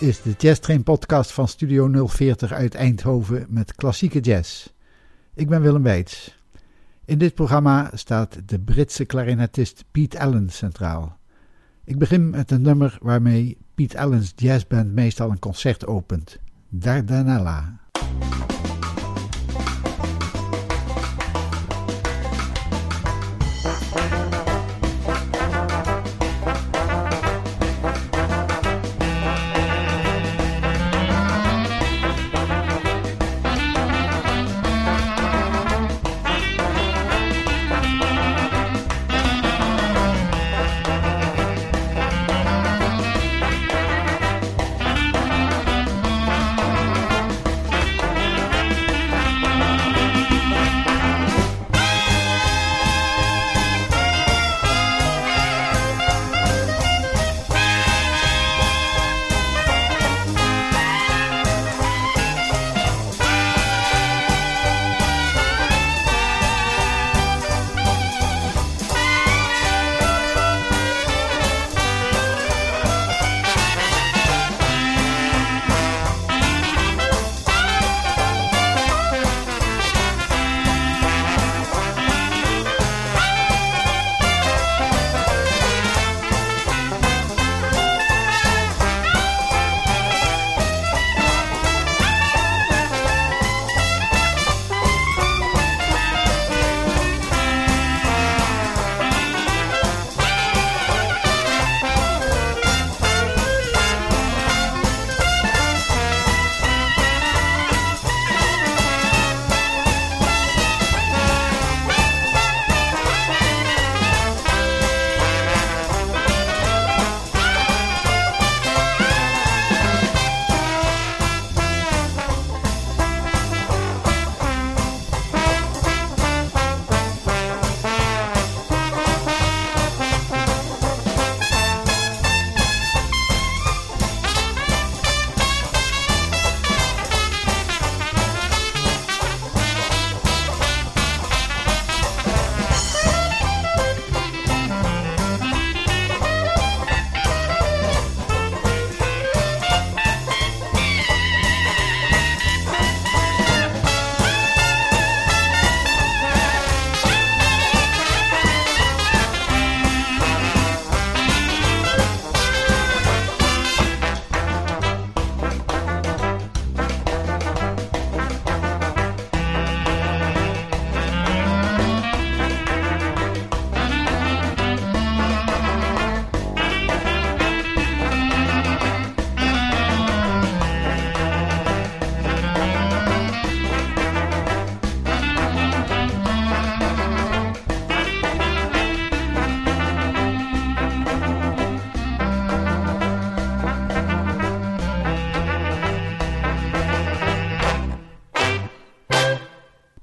Dit is de Jazz Train podcast van Studio 040 uit Eindhoven met klassieke jazz. Ik ben Willem Weits. In dit programma staat de Britse klarinetist Pete Allen centraal. Ik begin met een nummer waarmee Pete Allen's jazzband meestal een concert opent, Dardanella.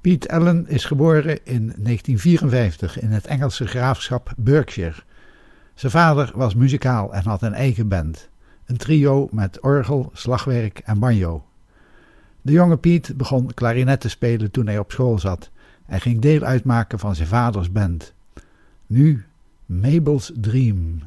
Piet Allen is geboren in 1954 in het Engelse graafschap Berkshire. Zijn vader was muzikaal en had een eigen band, een trio met orgel, slagwerk en banjo. De jonge Piet begon klarinet te spelen toen hij op school zat en ging deel uitmaken van zijn vaders band. Nu Mabel's Dream.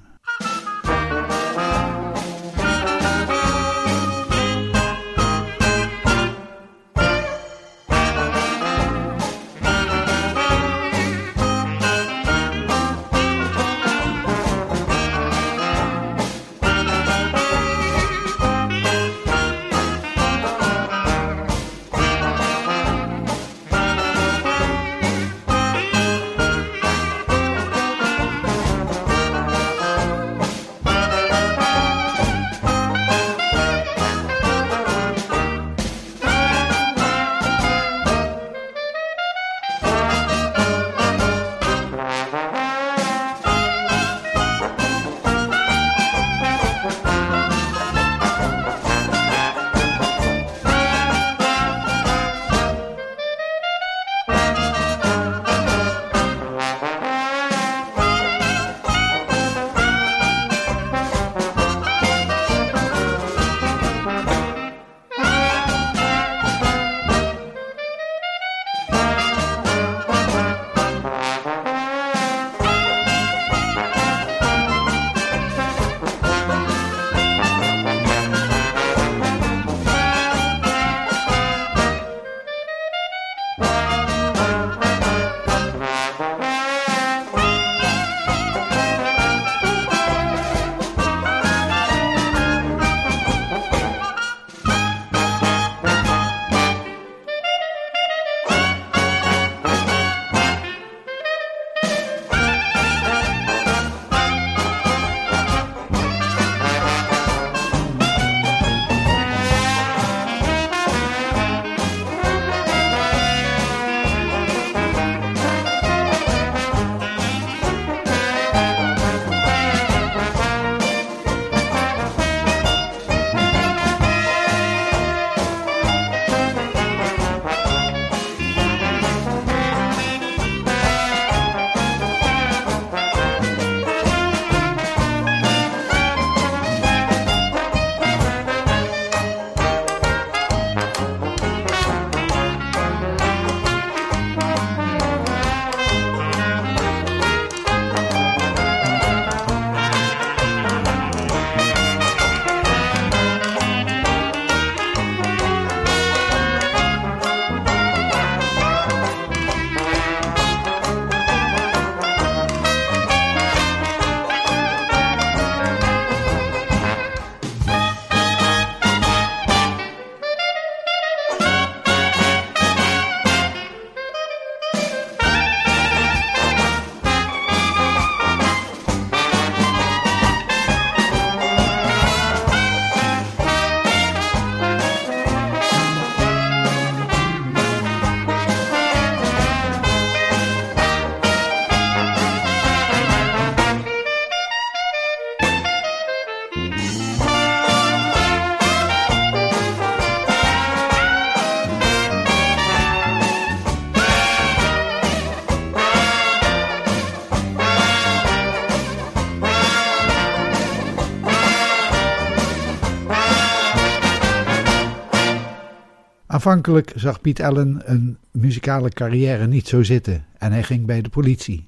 Aanvankelijk zag Piet Allen een muzikale carrière niet zo zitten en hij ging bij de politie.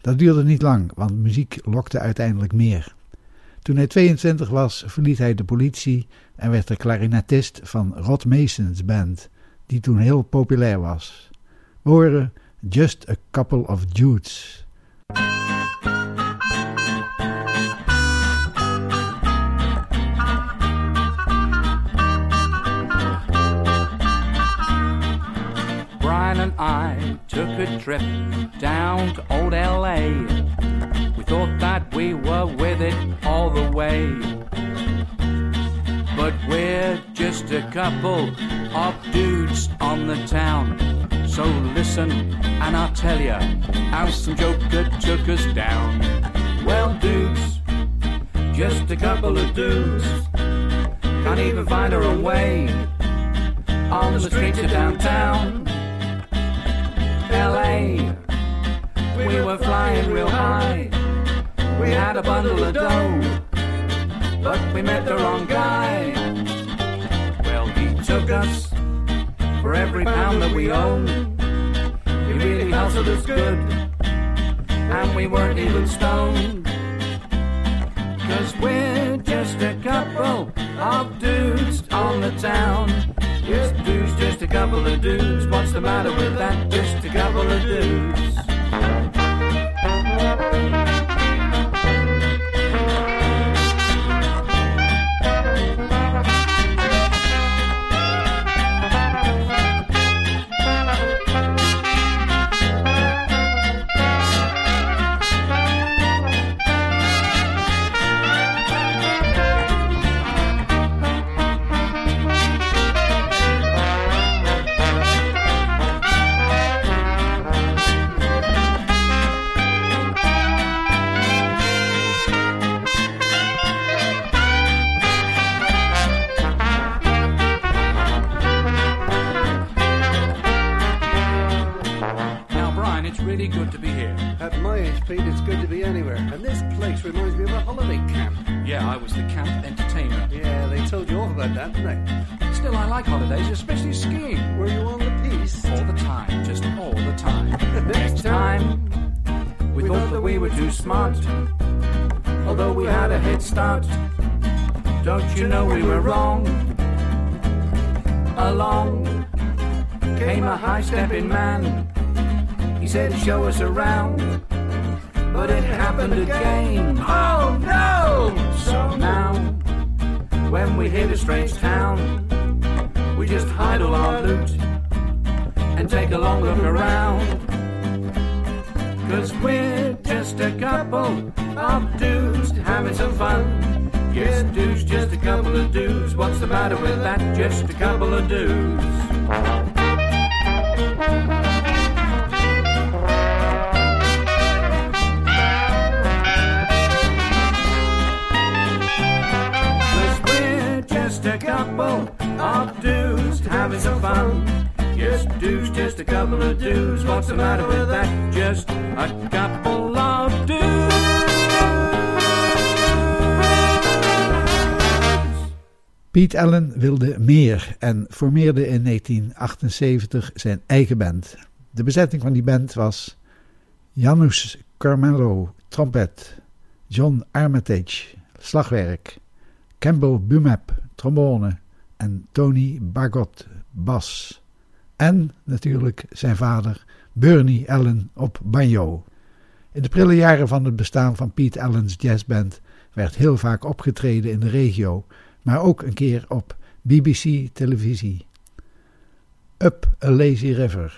Dat duurde niet lang, want muziek lokte uiteindelijk meer. Toen hij 22 was, verliet hij de politie en werd de klarinetist van Rod Mason's band, die toen heel populair was. We horen Just a Couple of Dudes. And I took a trip down to old LA. We thought that we were with it all the way. But we're just a couple of dudes on the town. So listen and I'll tell ya how some joker took us down. Well, dudes, just a couple of dudes. Can't even find our own way on the streets of downtown. LA. We were flying real high. We had a bundle of dough, but we met the wrong guy. Well, he took us for every pound that we owned. He really hustled us good, and we weren't even stoned. Cause we're just a couple of dudes on the town just dudes, just a couple of dudes. What's the matter with that? Just a couple of dudes. Meer en formeerde in 1978 zijn eigen band. De bezetting van die band was Janus Carmelo, trompet, John Armitage, slagwerk, Campbell Bumap, trombone en Tony Bagot, bas. En natuurlijk zijn vader Bernie Allen op banjo. In de prille jaren van het bestaan van Pete Allen's jazzband werd heel vaak opgetreden in de regio, maar ook een keer op BBC televisie. Up a Lazy River.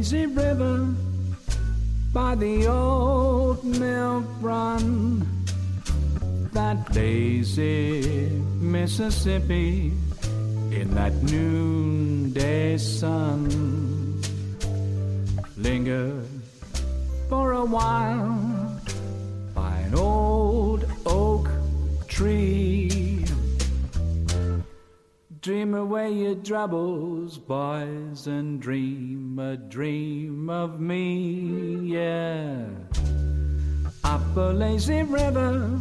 Lazy river by the old milk run. That lazy Mississippi in that noonday sun. Linger for a while by an old oak tree. Dream away your troubles, boys, and dream a dream of me, yeah. Up a lazy river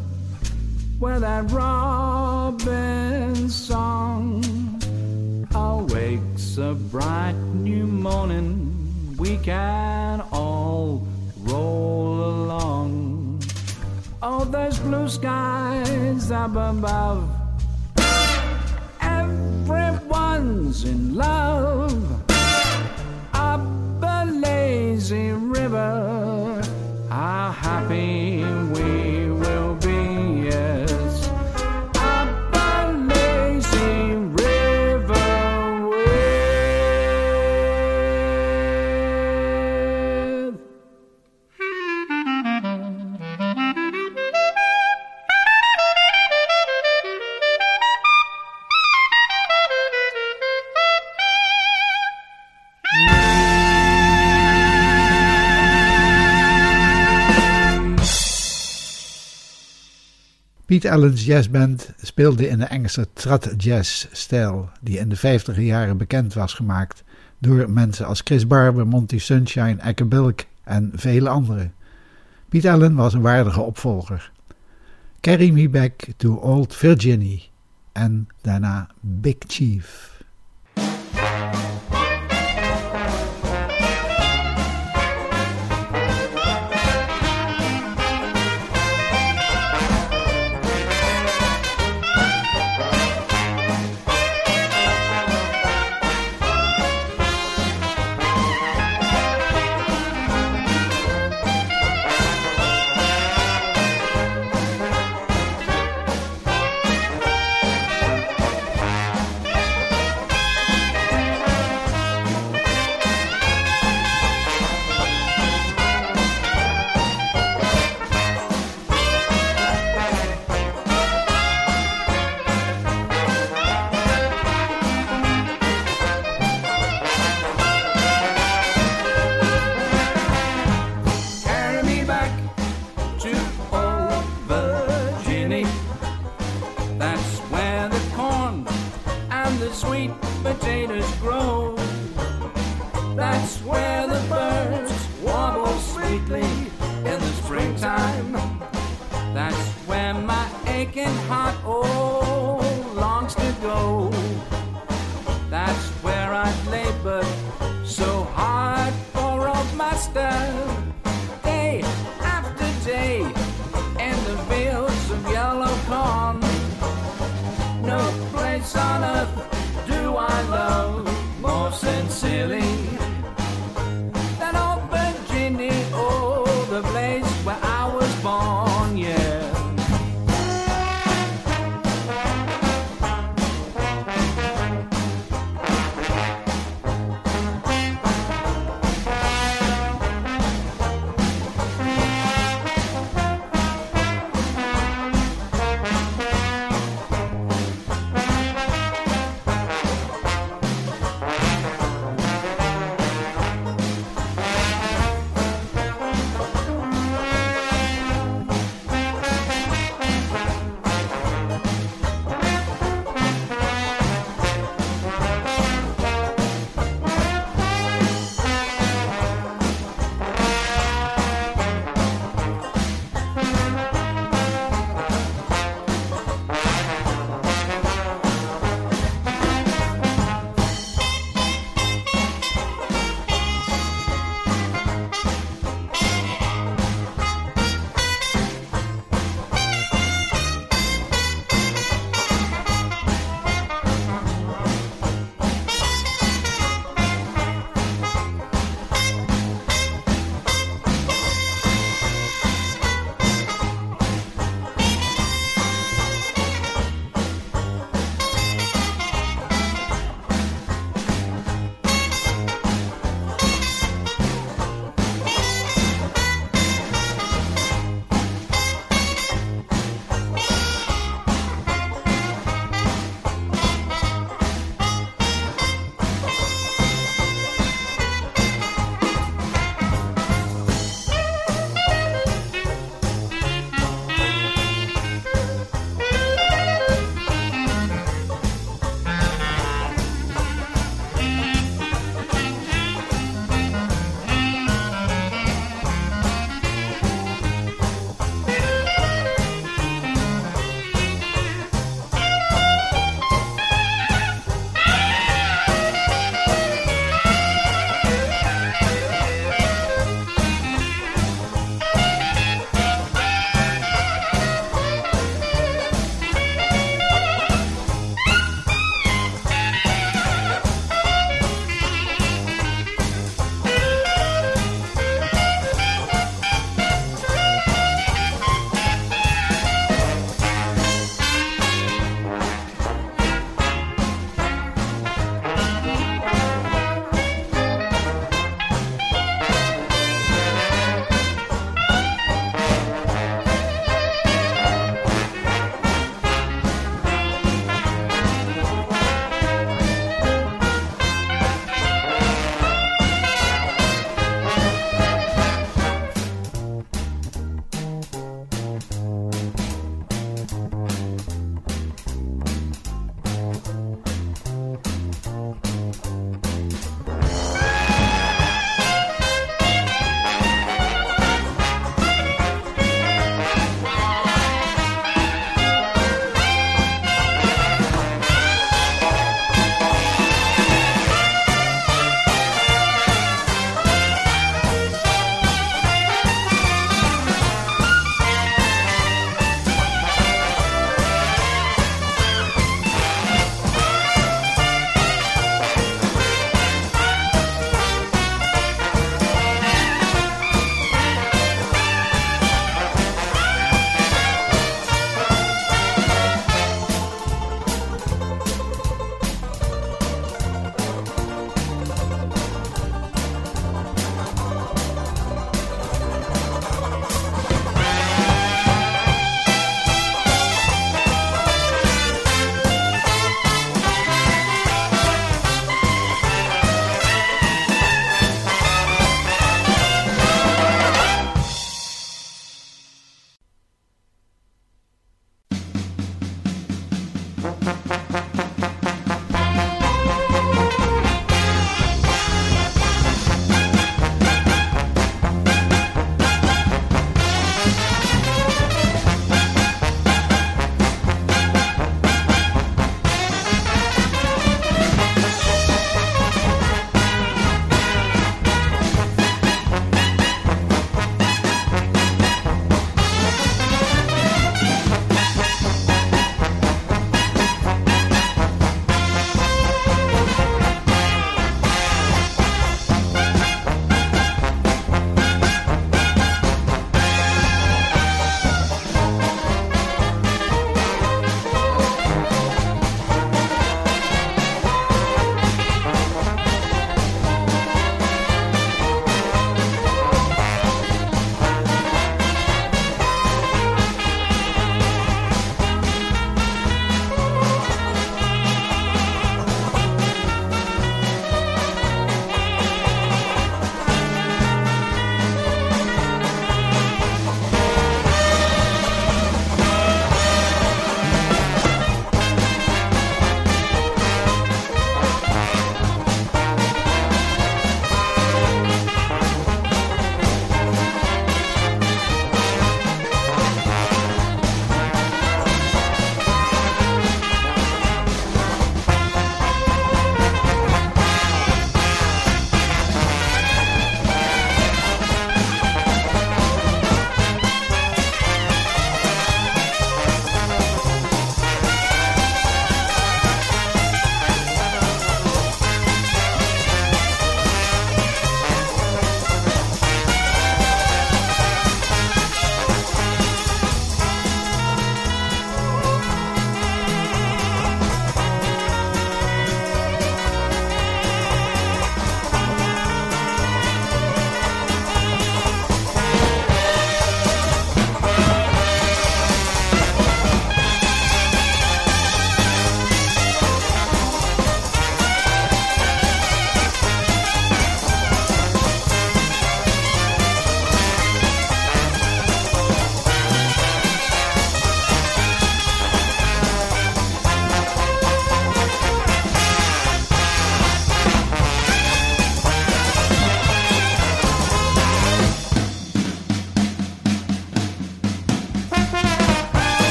where that robin song awakes a bright new morning. We can all roll along. Oh, there's blue skies up above everyone's in love lazy river. How happy Piet Allen's jazzband speelde in de Engelse trad jazz stijl die in de 50 jaren bekend was gemaakt door mensen als Chris Barber, Monty Sunshine, Ecke Bilk en vele anderen. Piet Allen was een waardige opvolger. Carry Me Back to Old Virginie en daarna Big Chief.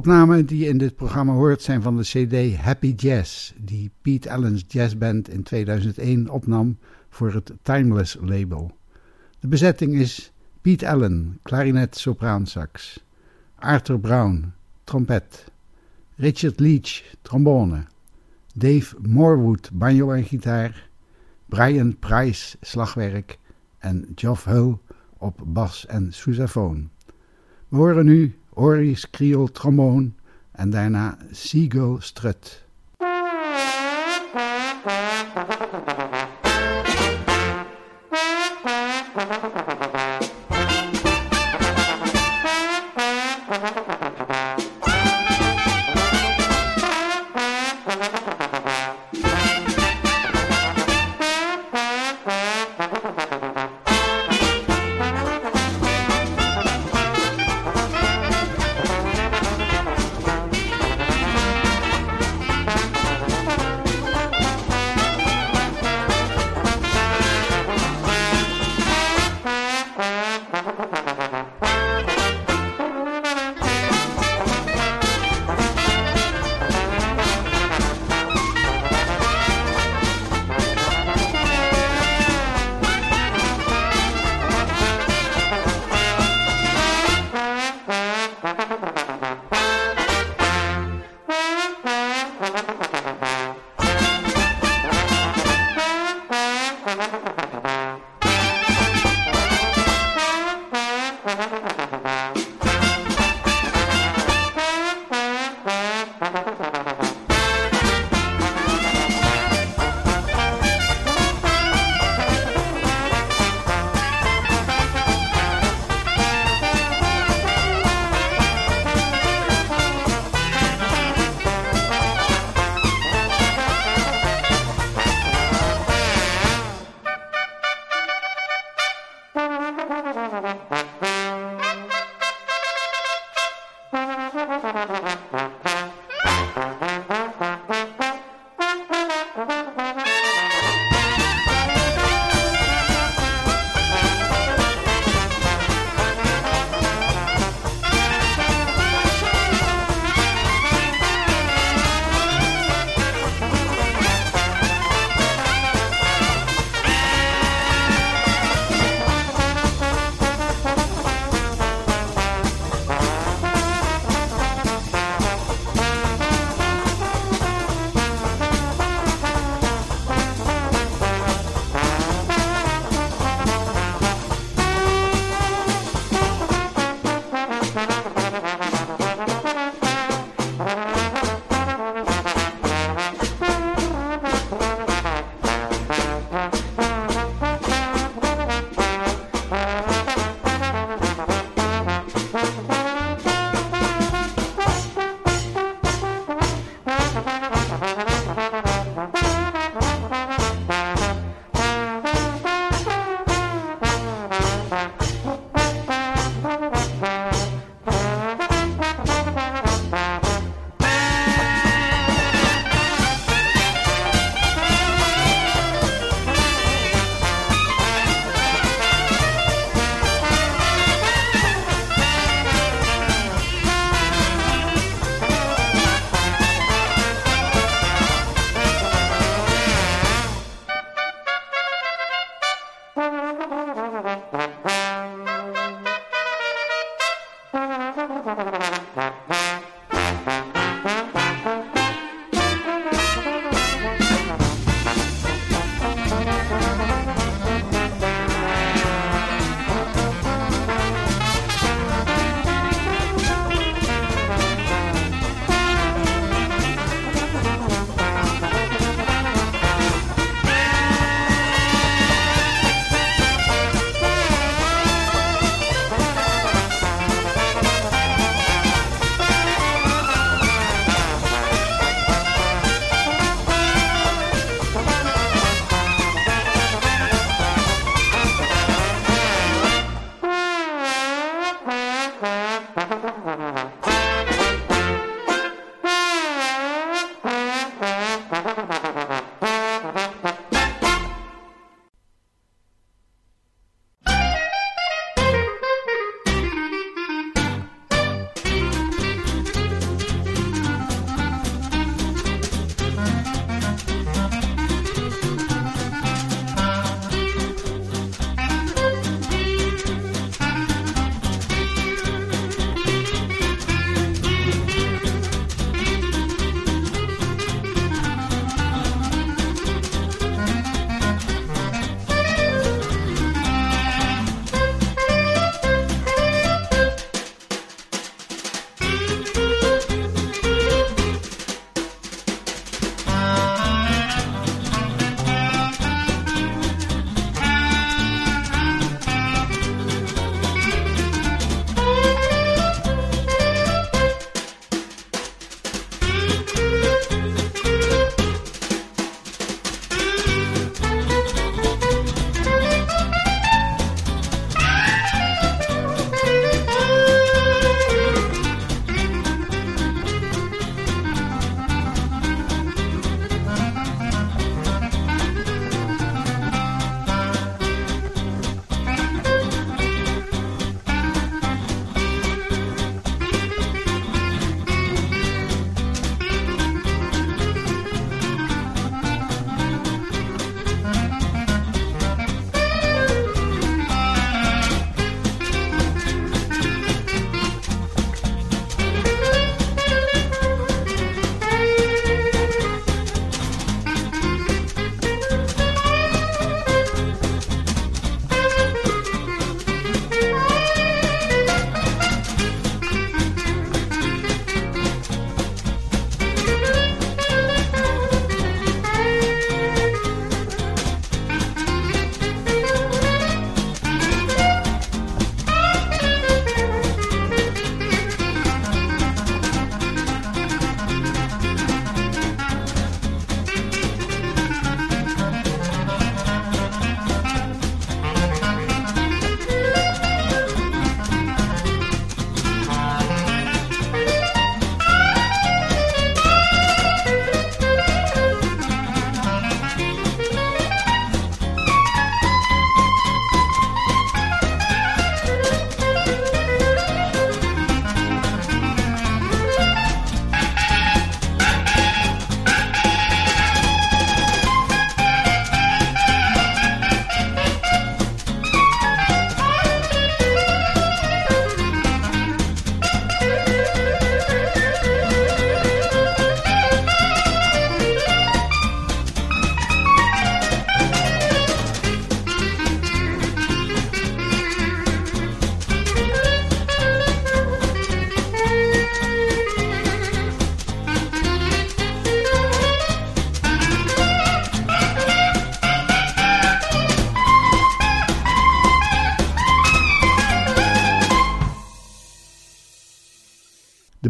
Opnamen die je in dit programma hoort zijn van de CD Happy Jazz, die Pete Allen's jazzband in 2001 opnam voor het Timeless label. De bezetting is Pete Allen, klarinet, sopraansax, Arthur Brown, trompet, Richard Leach, trombone, Dave Morwood, banjo en gitaar, Brian Price, slagwerk en Geoff Hull op bas en sousaphone. We horen nu Ori's Creole trombone en daarna Seagull strut.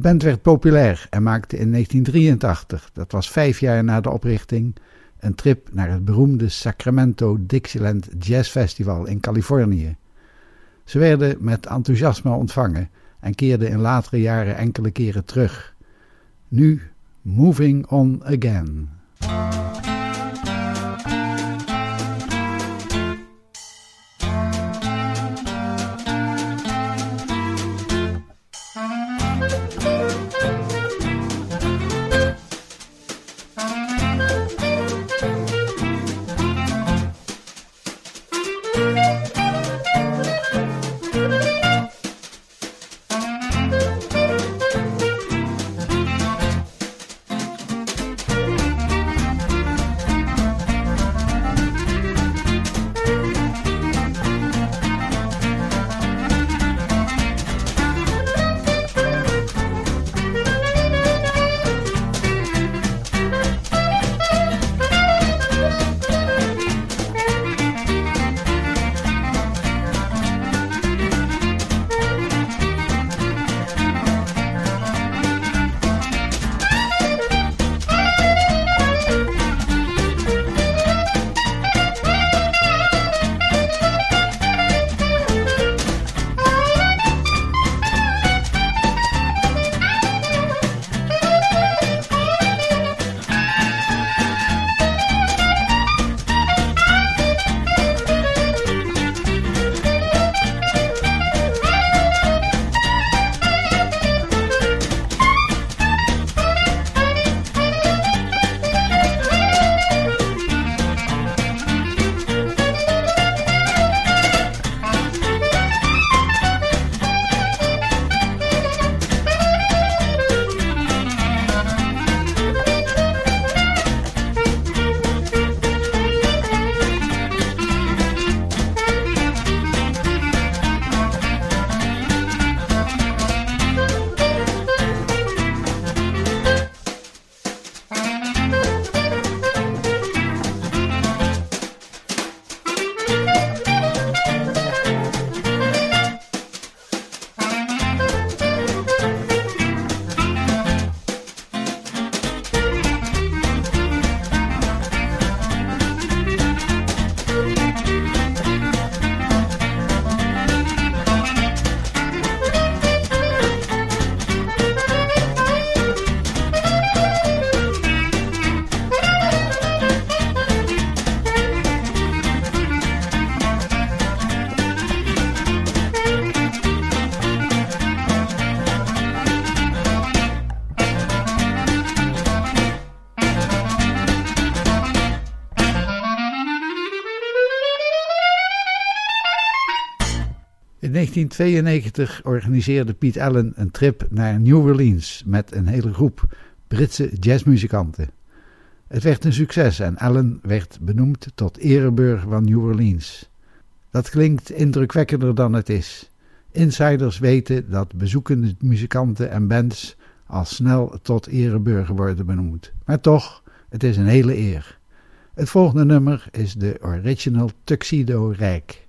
De band werd populair en maakte in 1983, dat was vijf jaar na de oprichting, een trip naar het beroemde Sacramento Dixieland Jazz Festival in Californië. Ze werden met enthousiasme ontvangen en keerden in latere jaren enkele keren terug. Nu Moving On Again. 1992 organiseerde Piet Allen een trip naar New Orleans met een hele groep Britse jazzmuzikanten. Het werd een succes en Allen werd benoemd tot ereburger van New Orleans. Dat klinkt indrukwekkender dan het is. Insiders weten dat bezoekende muzikanten en bands al snel tot ereburger worden benoemd. Maar toch, het is een hele eer. Het volgende nummer is de original Tuxedo Rijk.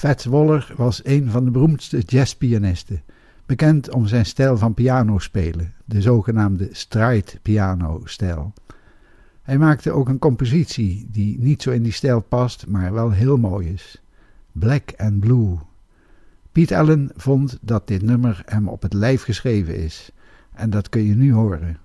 Fats Waller was een van de beroemdste jazzpianisten, bekend om zijn stijl van pianospelen, de zogenaamde stride piano-stijl. Hij maakte ook een compositie die niet zo in die stijl past, maar wel heel mooi is. Black and Blue. Piet Allen vond dat dit nummer hem op het lijf geschreven is. En dat kun je nu horen.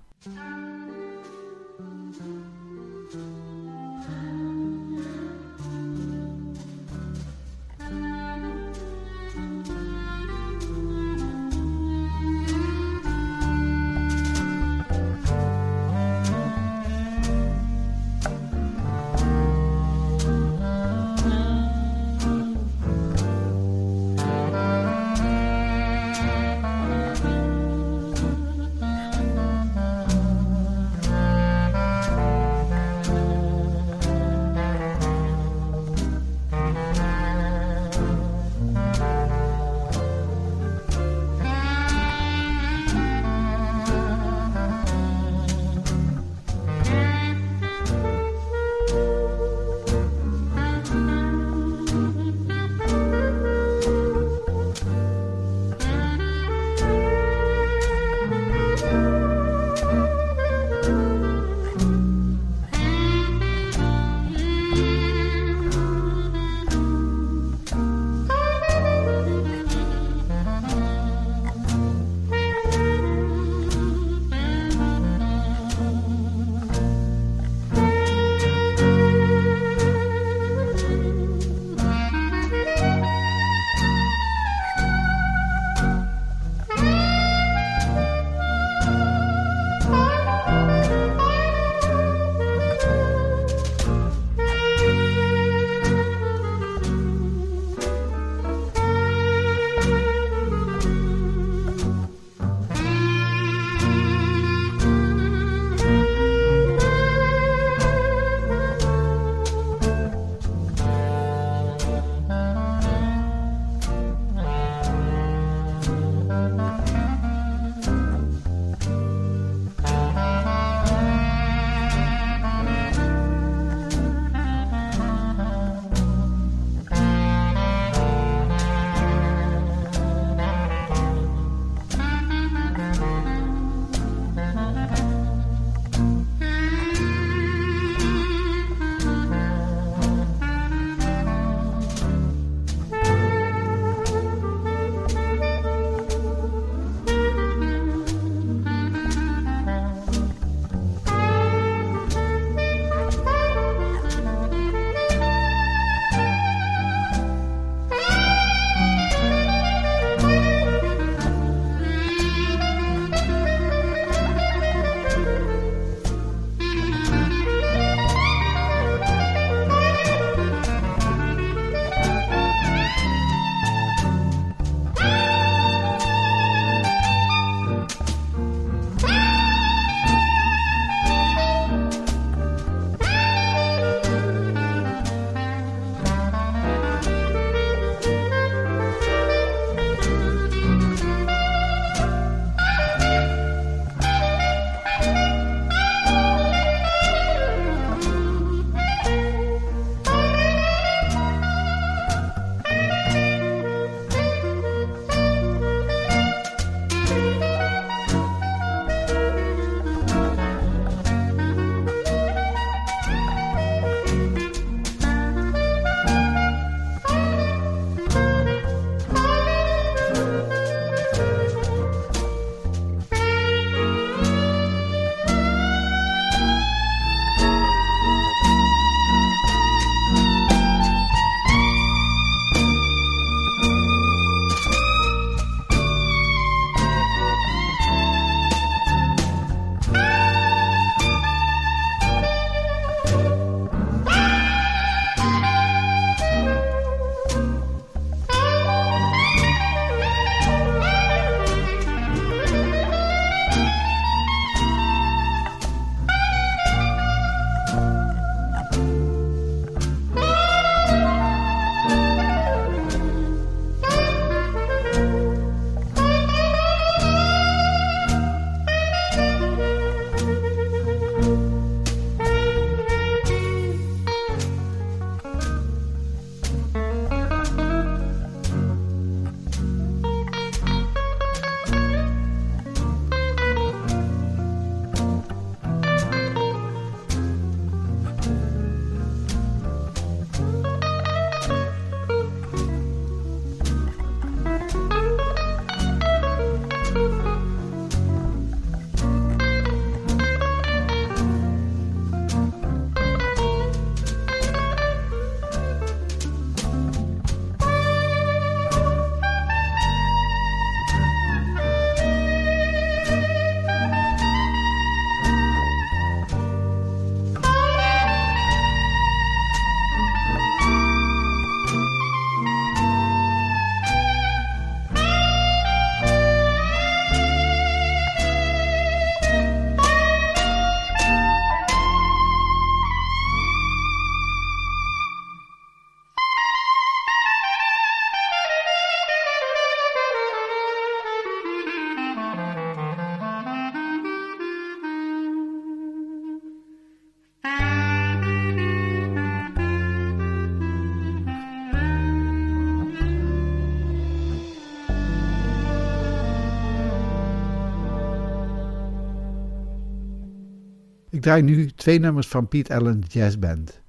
Draai nu twee nummers van Pete Allen Jazz Band.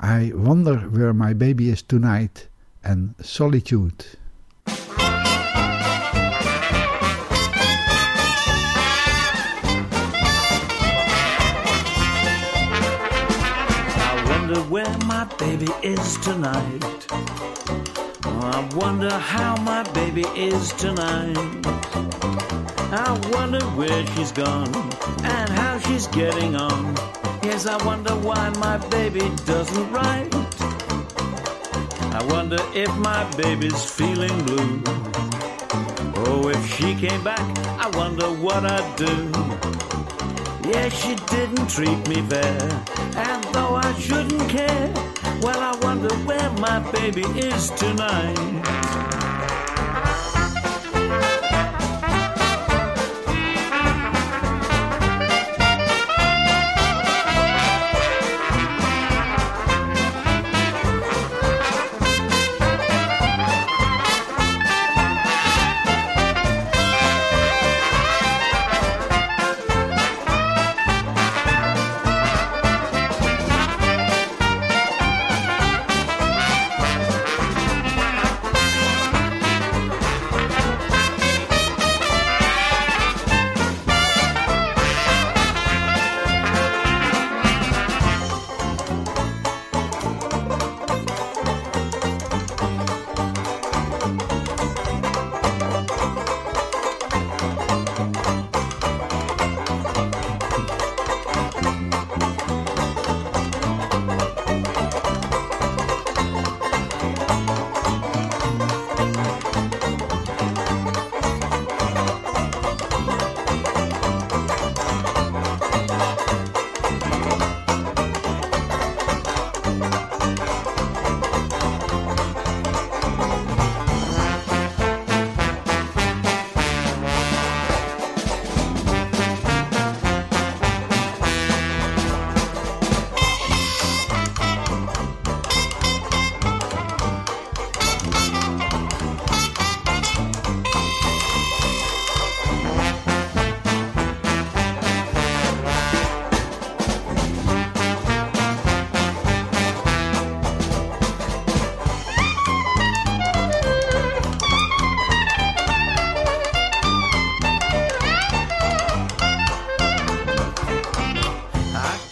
I Wonder Where My Baby Is Tonight en Solitude. I wonder where my baby is tonight. I wonder how my baby is tonight. I wonder where she's gone and how she's getting on. Yes, I wonder why my baby doesn't write. I wonder if my baby's feeling blue. Oh, if she came back, I wonder what I'd do. Yeah, she didn't treat me fair, and though I shouldn't care, well, I wonder where my baby is tonight.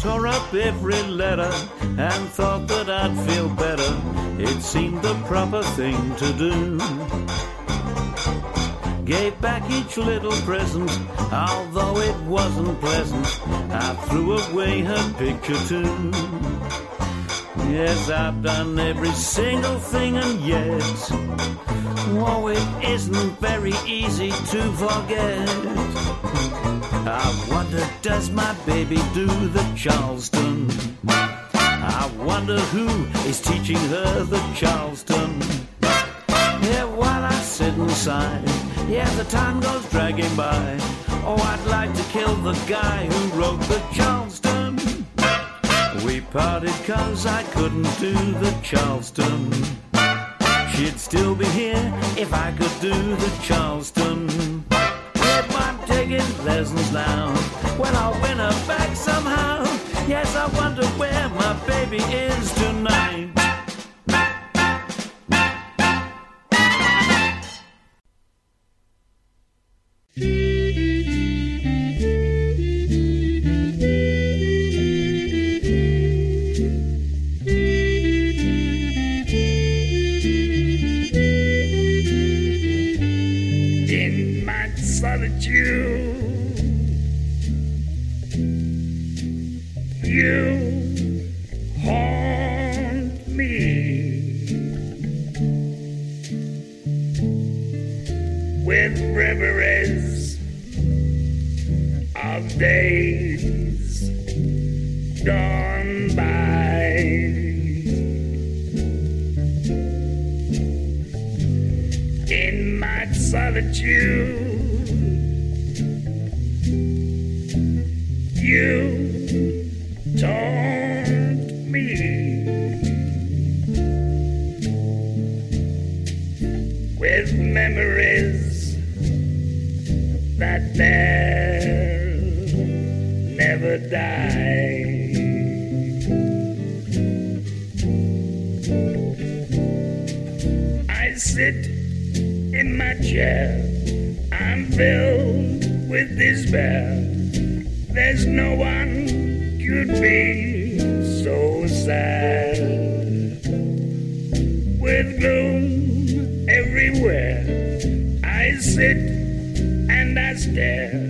Every letter and thought that I'd feel better. It seemed the proper thing to do. Gave back each little present, although it wasn't pleasant. I threw away her picture too. Yes, I've done every single thing, and yet, oh, it isn't very easy to forget. I wonder, does my baby do the Charleston? I wonder who is teaching her the Charleston. Yeah, while I sit inside, yeah, the time goes dragging by. Oh, I'd like to kill the guy who wrote the Charleston. We parted cause I couldn't do the Charleston. She'd still be here if I could do the Charleston kept on taking lessons now. When I win her back somehow, yes, I wonder where my baby is tonight. Yeah. you. You taunt me with memories that never die. I sit in my chair I'm filled with despair. There's no one could be so sad. With gloom everywhere, I sit and I stare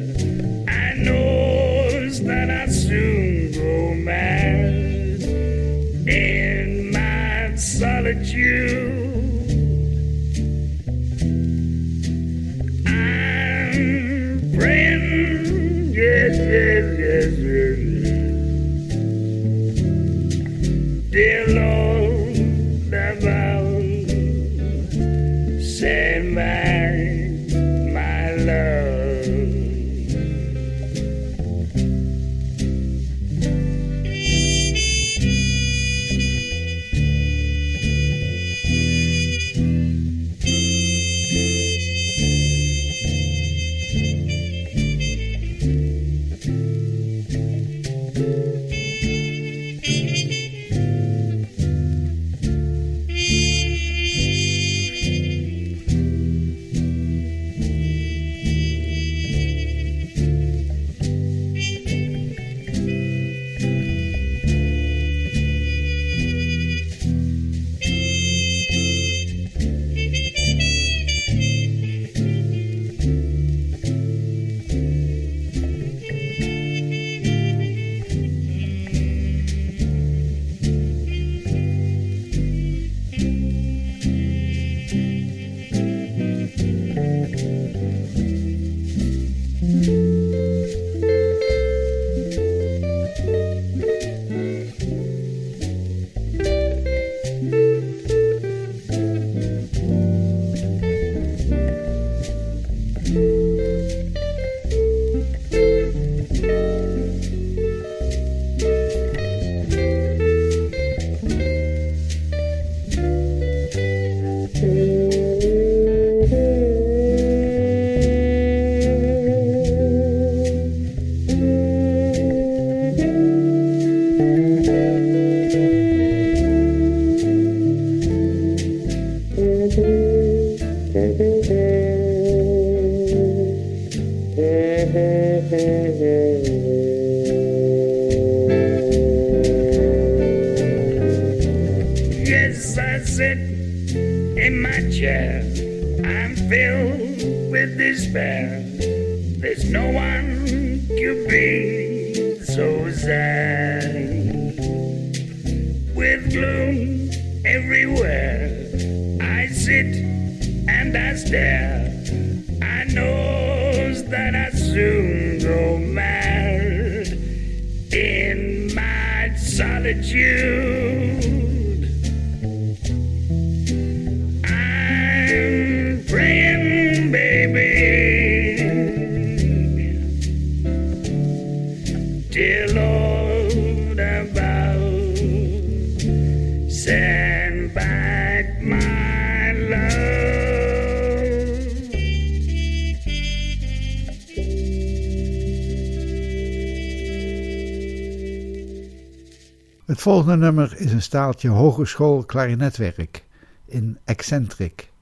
volgende nummer is een staaltje hogeschool klarinetwerk in Eccentric.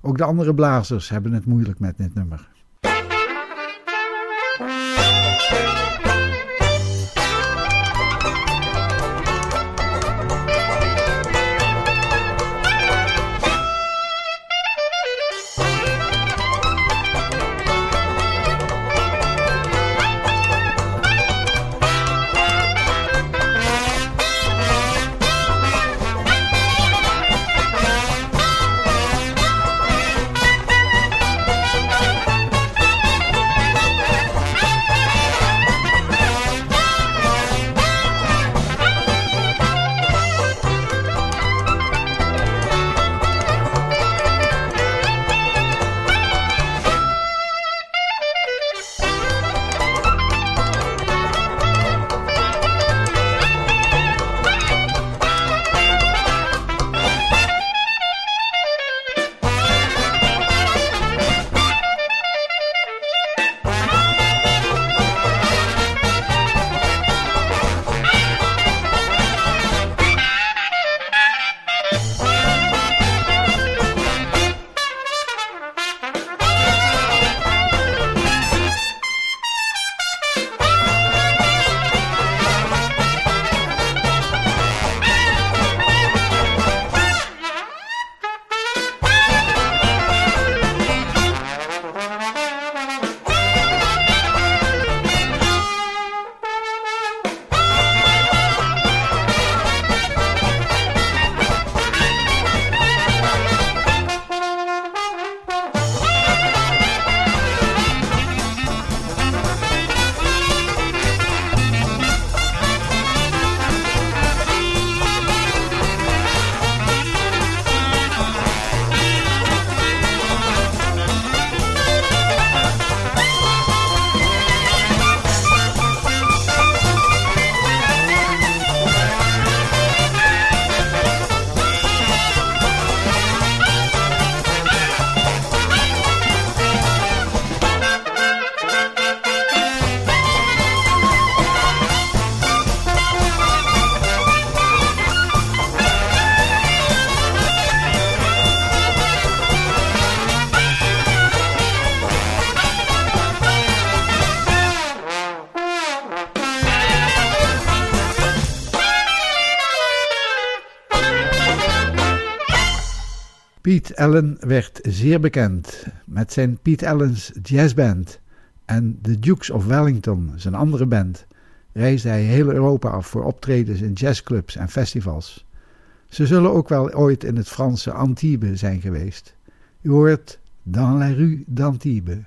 Ook de andere blazers hebben het moeilijk met dit nummer. Allen werd zeer bekend met zijn Piet Allen's Jazz Band en de Dukes of Wellington, zijn andere band, reisde hij heel Europa af voor optredens in jazzclubs en festivals. Ze zullen ook wel ooit in het Franse Antibes zijn geweest. U hoort Dans la rue d'Antibes.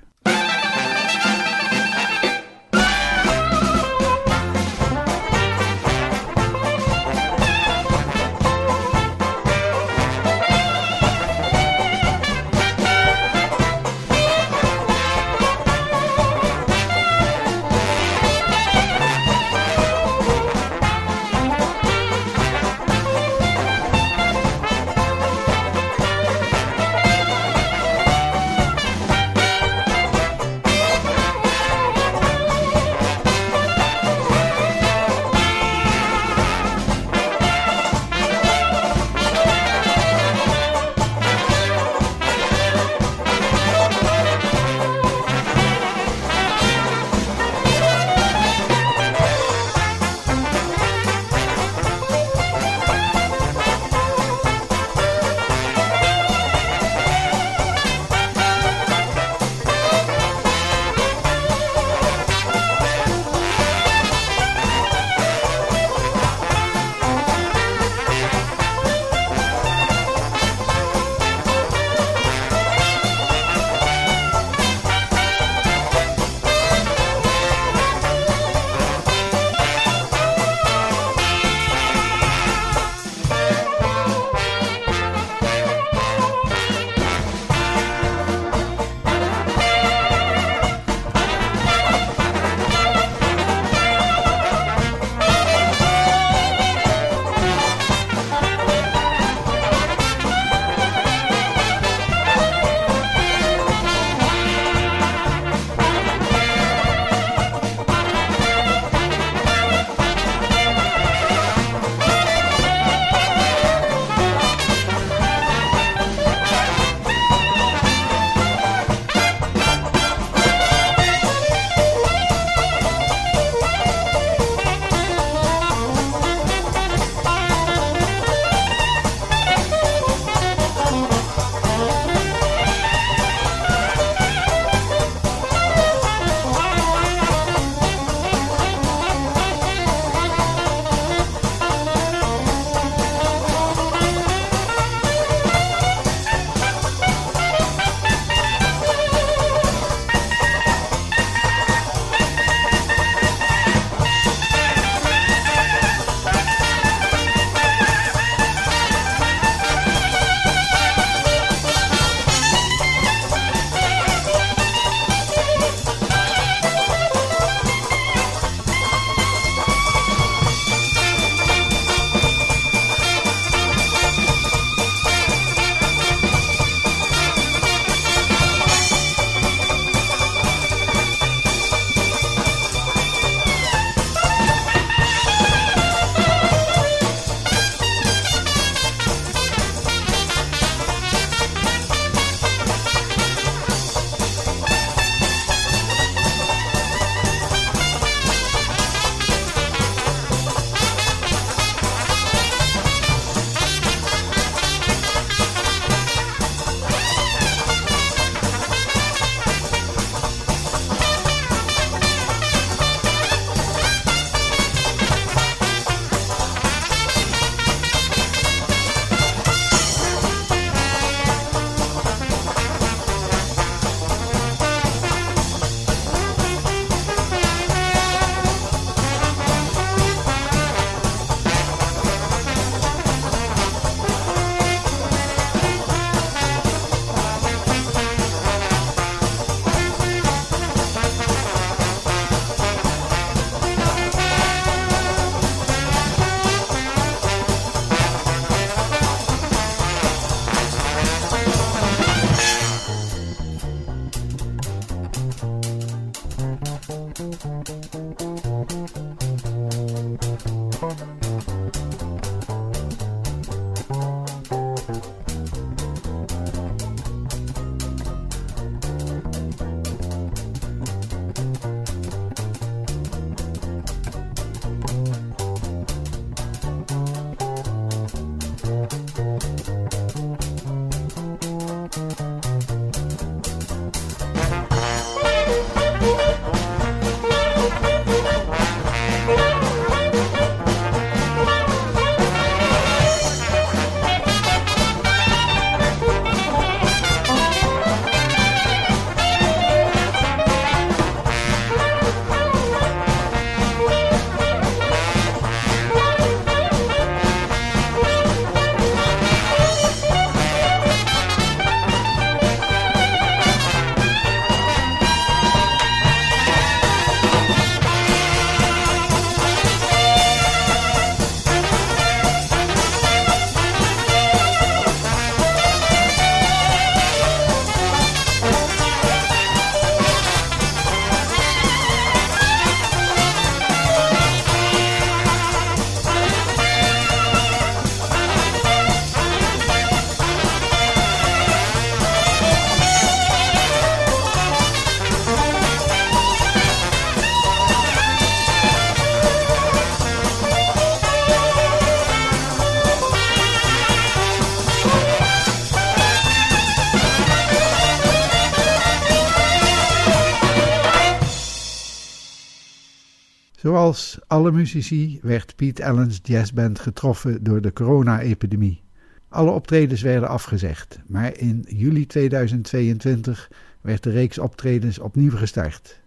Zoals alle muzici werd Pete Allen's jazzband getroffen door de corona-epidemie. Alle optredens werden afgezegd, maar in juli 2022 werd de reeks optredens opnieuw gestart.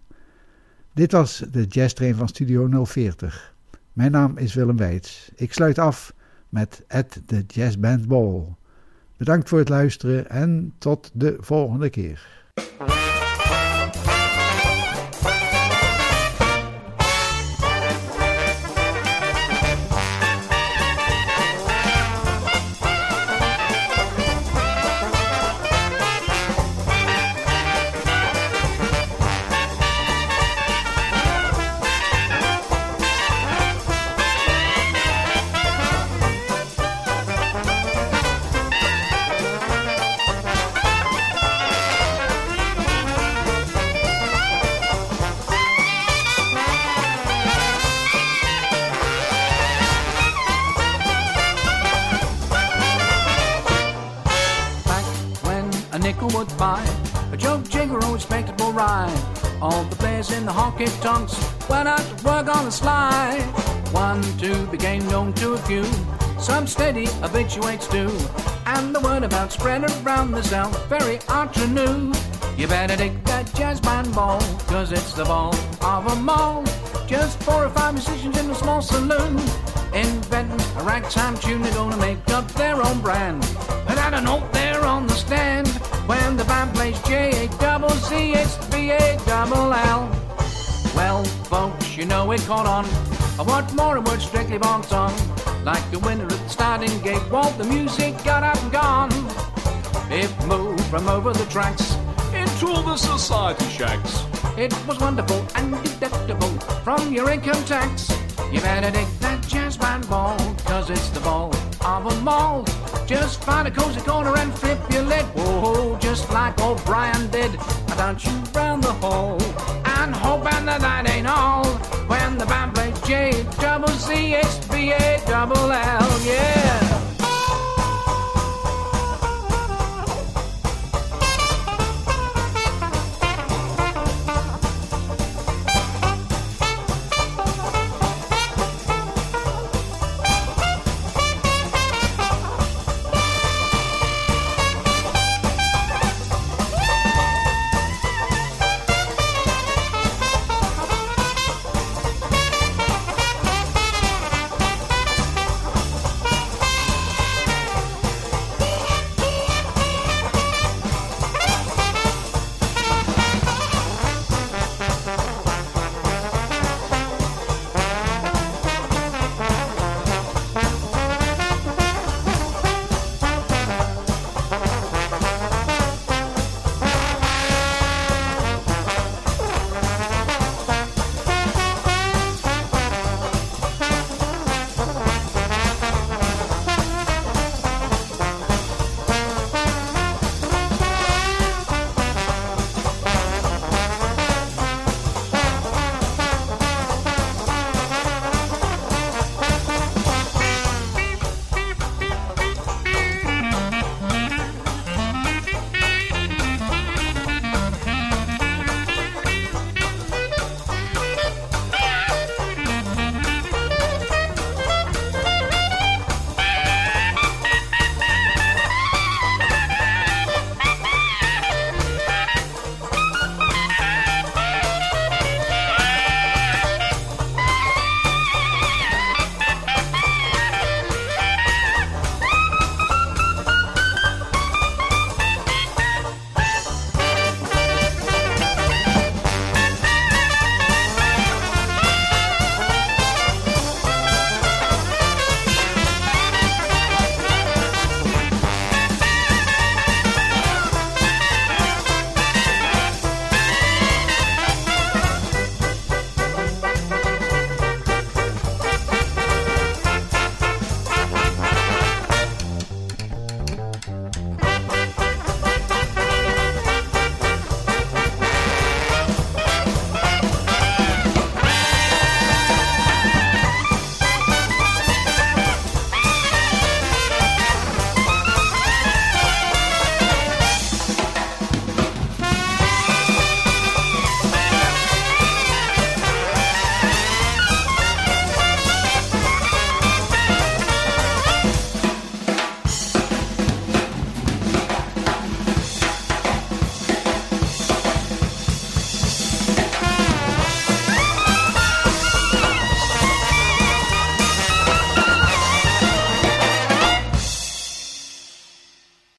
Dit was de jazztrain van Studio 040. Mijn naam is Willem Weits. Ik sluit af met At the Jazz Band Ball. Bedankt voor het luisteren en tot de volgende keer. Honky tonks went out to work on the sly. One, two became known to a few, some steady habituates too. And the word about spread around the south, very entre You better take that jazz band ball, cause it's the ball of a mall. Just four or five musicians in a small saloon. Inventing a ragtime tune, they're gonna make up their own brand. And I don't know, they're on the stand. When the band plays J A double C, it's B A double L. Well, folks, you know it caught on. What more would strictly bon song? Like the winner at the starting gate, Walt, the music got up and gone. It moved from over the tracks into all the society shacks. It was wonderful and deductible from your income tax. You better dig that jazz band ball, cause it's the ball of a mall. Just find a cozy corner and flip your lid. Whoa, just like O'Brien did. And don't you round the hall and hoping that that ain't all. When the band plays J, double C, H, B, A, double L, yeah.